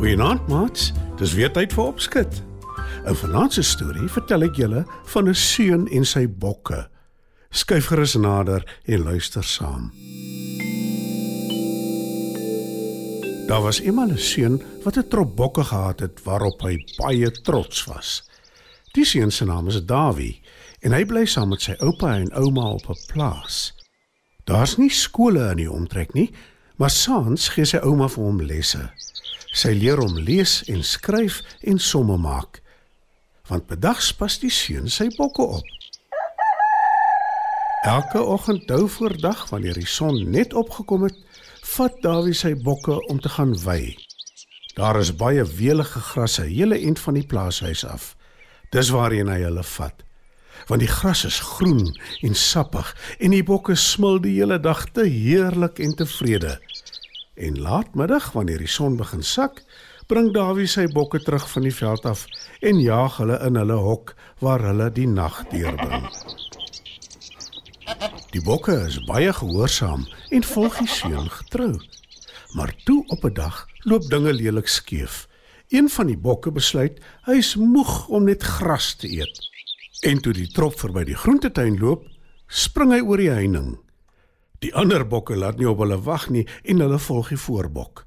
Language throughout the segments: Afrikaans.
Goeienaand, maats. Dis weer tyd vir opskud. In vanaand se storie vertel ek julle van 'n seun en sy bokke. Skyf gerus nader en luister saam. Daar was eendag 'n seun wat 'n trop bokke gehad het waarop hy baie trots was. Die seun se naam is Dawie en hy bly saam met sy oupa en ouma op 'n plaas. Daar's nie skole in die omtrek nie, maar saans gee sy ouma vir hom lesse. Sy leer hom lees en skryf en somme maak. Want bedags pas die seun sy bokke op. Elke oggend dou voor dag wanneer die son net opgekom het, vat Dawie sy bokke om te gaan wei. Daar is baie welige grasse hele end van die plaashuis af. Dis waarheen hy hulle vat. Want die gras is groen en sappig en die bokke smil die hele dag te heerlik en tevrede. En laatmiddag wanneer die son begin sak, bring Dawie sy bokke terug van die veld af en jaag hulle in hulle hok waar hulle die nag deurbring. Die bokke is baie gehoorsaam en volg die seun getrou. Maar toe op 'n dag loop dinge lelik skeef. Een van die bokke besluit hy is moeg om net gras te eet. En toe die trop verby die groentetuin loop, spring hy oor die heining. Die ander bokke laat nie op hulle wag nie en hulle volg die voorbok.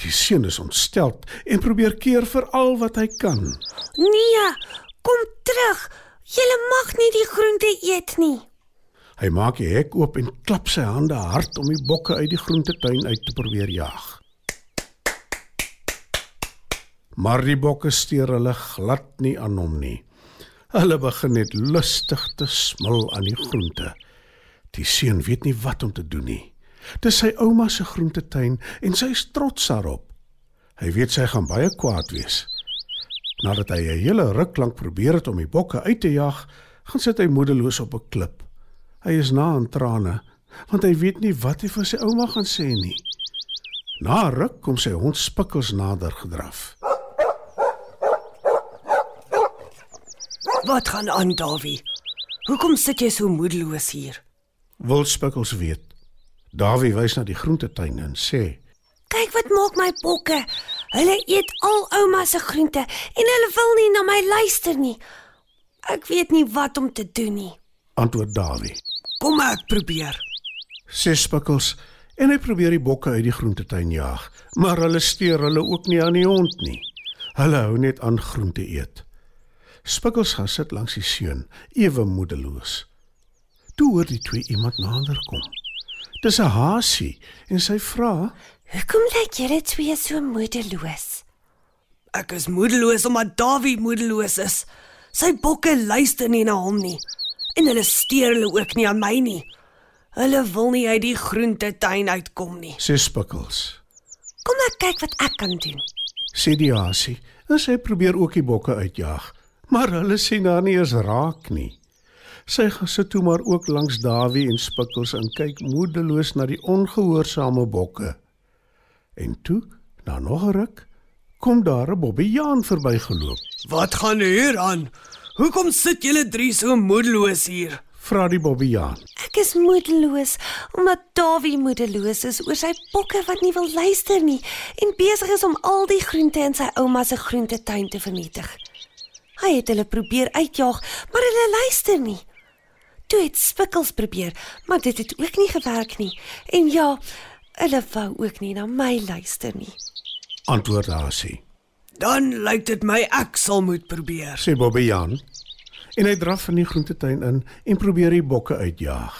Die seun is ontstel en probeer keer vir al wat hy kan. Nee, kom terug. Jy mag nie die groente eet nie. Hy maak die hek oop en klap sy hande hard om die bokke uit die groentetuin uit te probeer jaag. Maar die bokke steur hulle glad nie aan hom nie. Hulle begin net lustig te smil aan die groente. Die seun weet nie wat om te doen nie. Dis sy ouma se groentetuin en sy is trots daarop. Hy weet sy gaan baie kwaad wees. Nadat hy 'n hele ruk lank probeer het om die bokke uit te jag, gaan sit hy moedeloos op 'n klip. Hy is na aan trane, want hy weet nie wat hy vir sy ouma gaan sê nie. Na 'n ruk kom sy hond Spikkels nader gedraf. Wat gaan aan, Davie? Hoekom sit jy so moedeloos hier? Wil Spikkels weet. Dawie wys na die groentetuin en sê: "Kyk wat maak my bokke. Hulle eet al ouma se groente en hulle wil nie na my luister nie. Ek weet nie wat om te doen nie." Antwoord Dawie. "Kom ek probeer." Sê Spikkels en hy probeer die bokke uit die groentetuin jaag, maar hulle steur hulle ook nie aan die hond nie. Hulle hou net aan groente eet. Spikkels gaan sit langs die seun, ewe moedeloos. Toe hoor die twee iemand nader kom. Dis 'n hasie en sy vra: "Hoekom lyk julle twee so moedeloos?" "Ek is moedeloos omdat Dawie moedeloos is. Sy bokke luister nie na hom nie en hulle steur hulle ook nie aan my nie. Hulle wil nie uit die groentetuin uitkom nie." Sê Spikkels. "Kom ek kyk wat ek kan doen." Sê die hasie. En sy probeer ook die bokke uitjaag, maar hulle sien haar nie eens raak nie. Sy gaan sit toe maar ook langs Dawie en Spikkels en kyk moedeloos na die ongehoorsame bokke. En toe, na nog 'n ruk, kom daar 'n Bobbejaan verbygeloop. "Wat gaan hier aan? Hoekom sit julle drie so moedeloos hier?" vra die Bobbejaan. "Ek is moedeloos omdat Dawie moedeloos is oor sy bokke wat nie wil luister nie en besig is om al die groente in sy ouma se groentetuin te vernietig. Hy het hulle probeer uitjaag, maar hulle luister nie." Toe het Spikkels probeer, maar dit het ook nie gewerk nie. En ja, hulle wou ook nie na my luister nie. Antwoord Hasie. Dan lyk dit my ek sal moet probeer. Sê Bobbejaan. En hy draf in die groentetuin in en probeer die bokke uitjaag.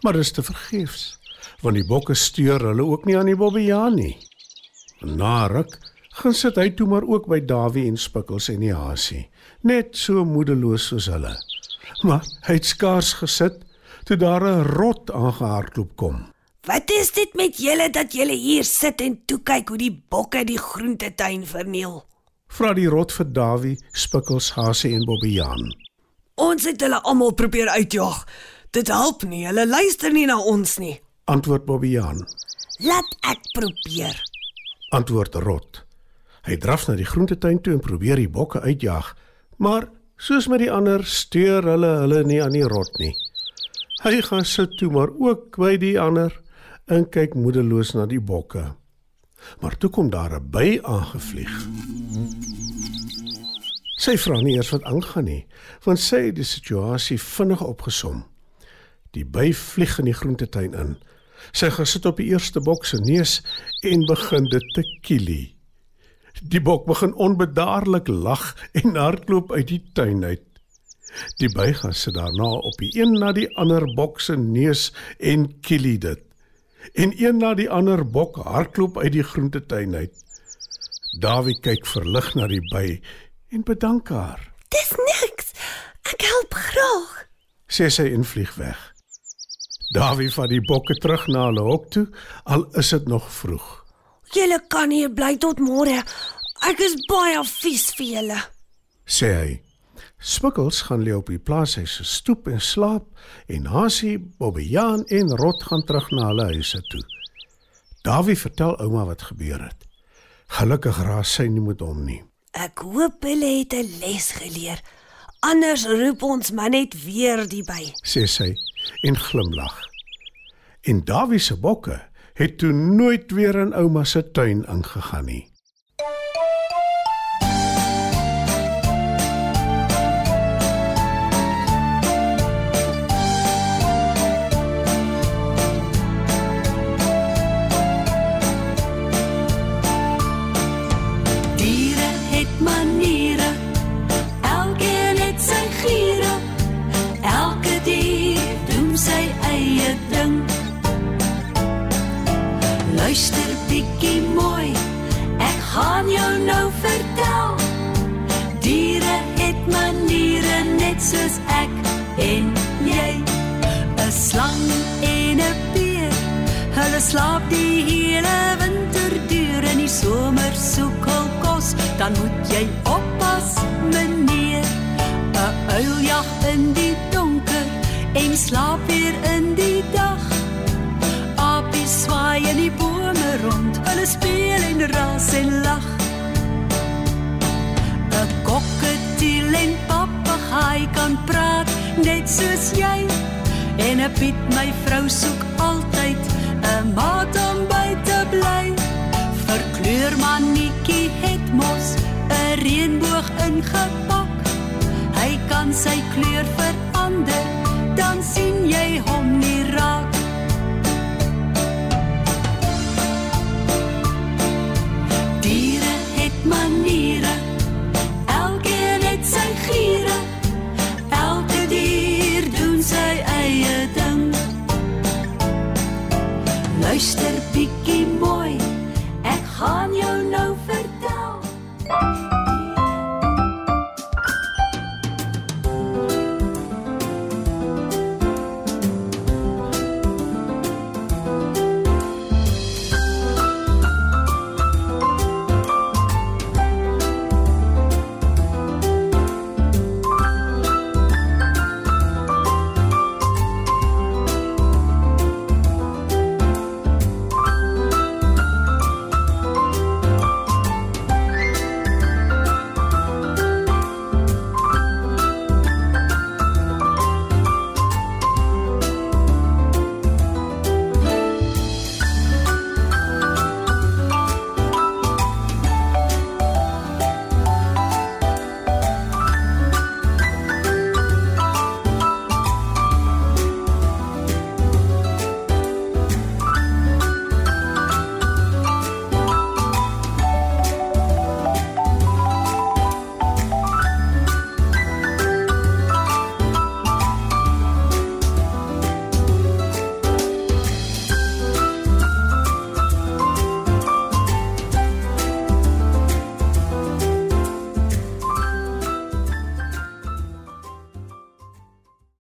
Maar dit is te vergeefs, want die bokke steur hulle ook nie aan die Bobbejaan nie. Na ruk gaan sit hy toe maar ook by Dawie en Spikkels en die Hasie, net so moedeloos soos hulle. Maar hy het skaars gesit toe daar 'n rot aangehardloop kom. Wat is dit met julle dat julle hier sit en toe kyk hoe die bokke die groentetuin verniel? Vra die rot vir Dawie, Spikkels, Hasie en Bobbejaan. Ons het hulle almal probeer uitjaag. Dit help nie. Hulle luister nie na ons nie. Antwoord Bobbejaan. Laat ek probeer. Antwoord rot. Hy draf na die groentetuin toe en probeer die bokke uitjaag, maar soos met die ander steur hulle hulle nie aan die rot nie. Hy gaan sit toe maar ook by die ander en kyk moedeloos na die bokke. Maar toe kom daar 'n by aangevlieg. Sy vra nie eers wat aangaan nie, want sy het die situasie vinnig opgesom. Die by vlieg in die groentetuin in. Sy gaan sit op die eerste bok se neus en begin dit te kielie. Die bok begin onbedaarlik lag en hardloop uit die tuin uit. Die by gaan sit daarna op die een na die ander bok se neus en kielie dit. En een na die ander bok hardloop uit die groentetuin uit. Dawie kyk verlig na die by en bedank haar. Dis niks. Ek help graag. Sê sy en vlieg weg. Dawie vat die bokke terug na hulle hok toe, al is dit nog vroeg. Julle kan hier bly tot môre. Ek is baie vies vir julle. Sê hy. Swikkels gaan lê op die plaashuis se stoep en slaap en Hasie, Bobbejaan en Rot gaan terug na hulle huise toe. Dawie vertel ouma wat gebeur het. Gelukkig raas sy nie met hom nie. Ek hoop hulle het 'n les geleer. Anders roep ons maar net weer die by. sê sy en glimlag. En Dawie se bokke het toe nooit weer in ouma se tuin ingegaan nie. Dan moet jy oppas, meneer. 'n Uil jag in die donker en slaap weer in die dag. Apies swaai in die bome rond, hulle speel en ras en lag. 'n Kokketiel en papegaai kan praat net soos jy. En 'n Piet my vrou soek altyd 'n maat om by te bly. Verkleurmannetjie het mos 'n reënboog ingepak. Hy kan sy kleur verander, dan sien jy hom nie raak.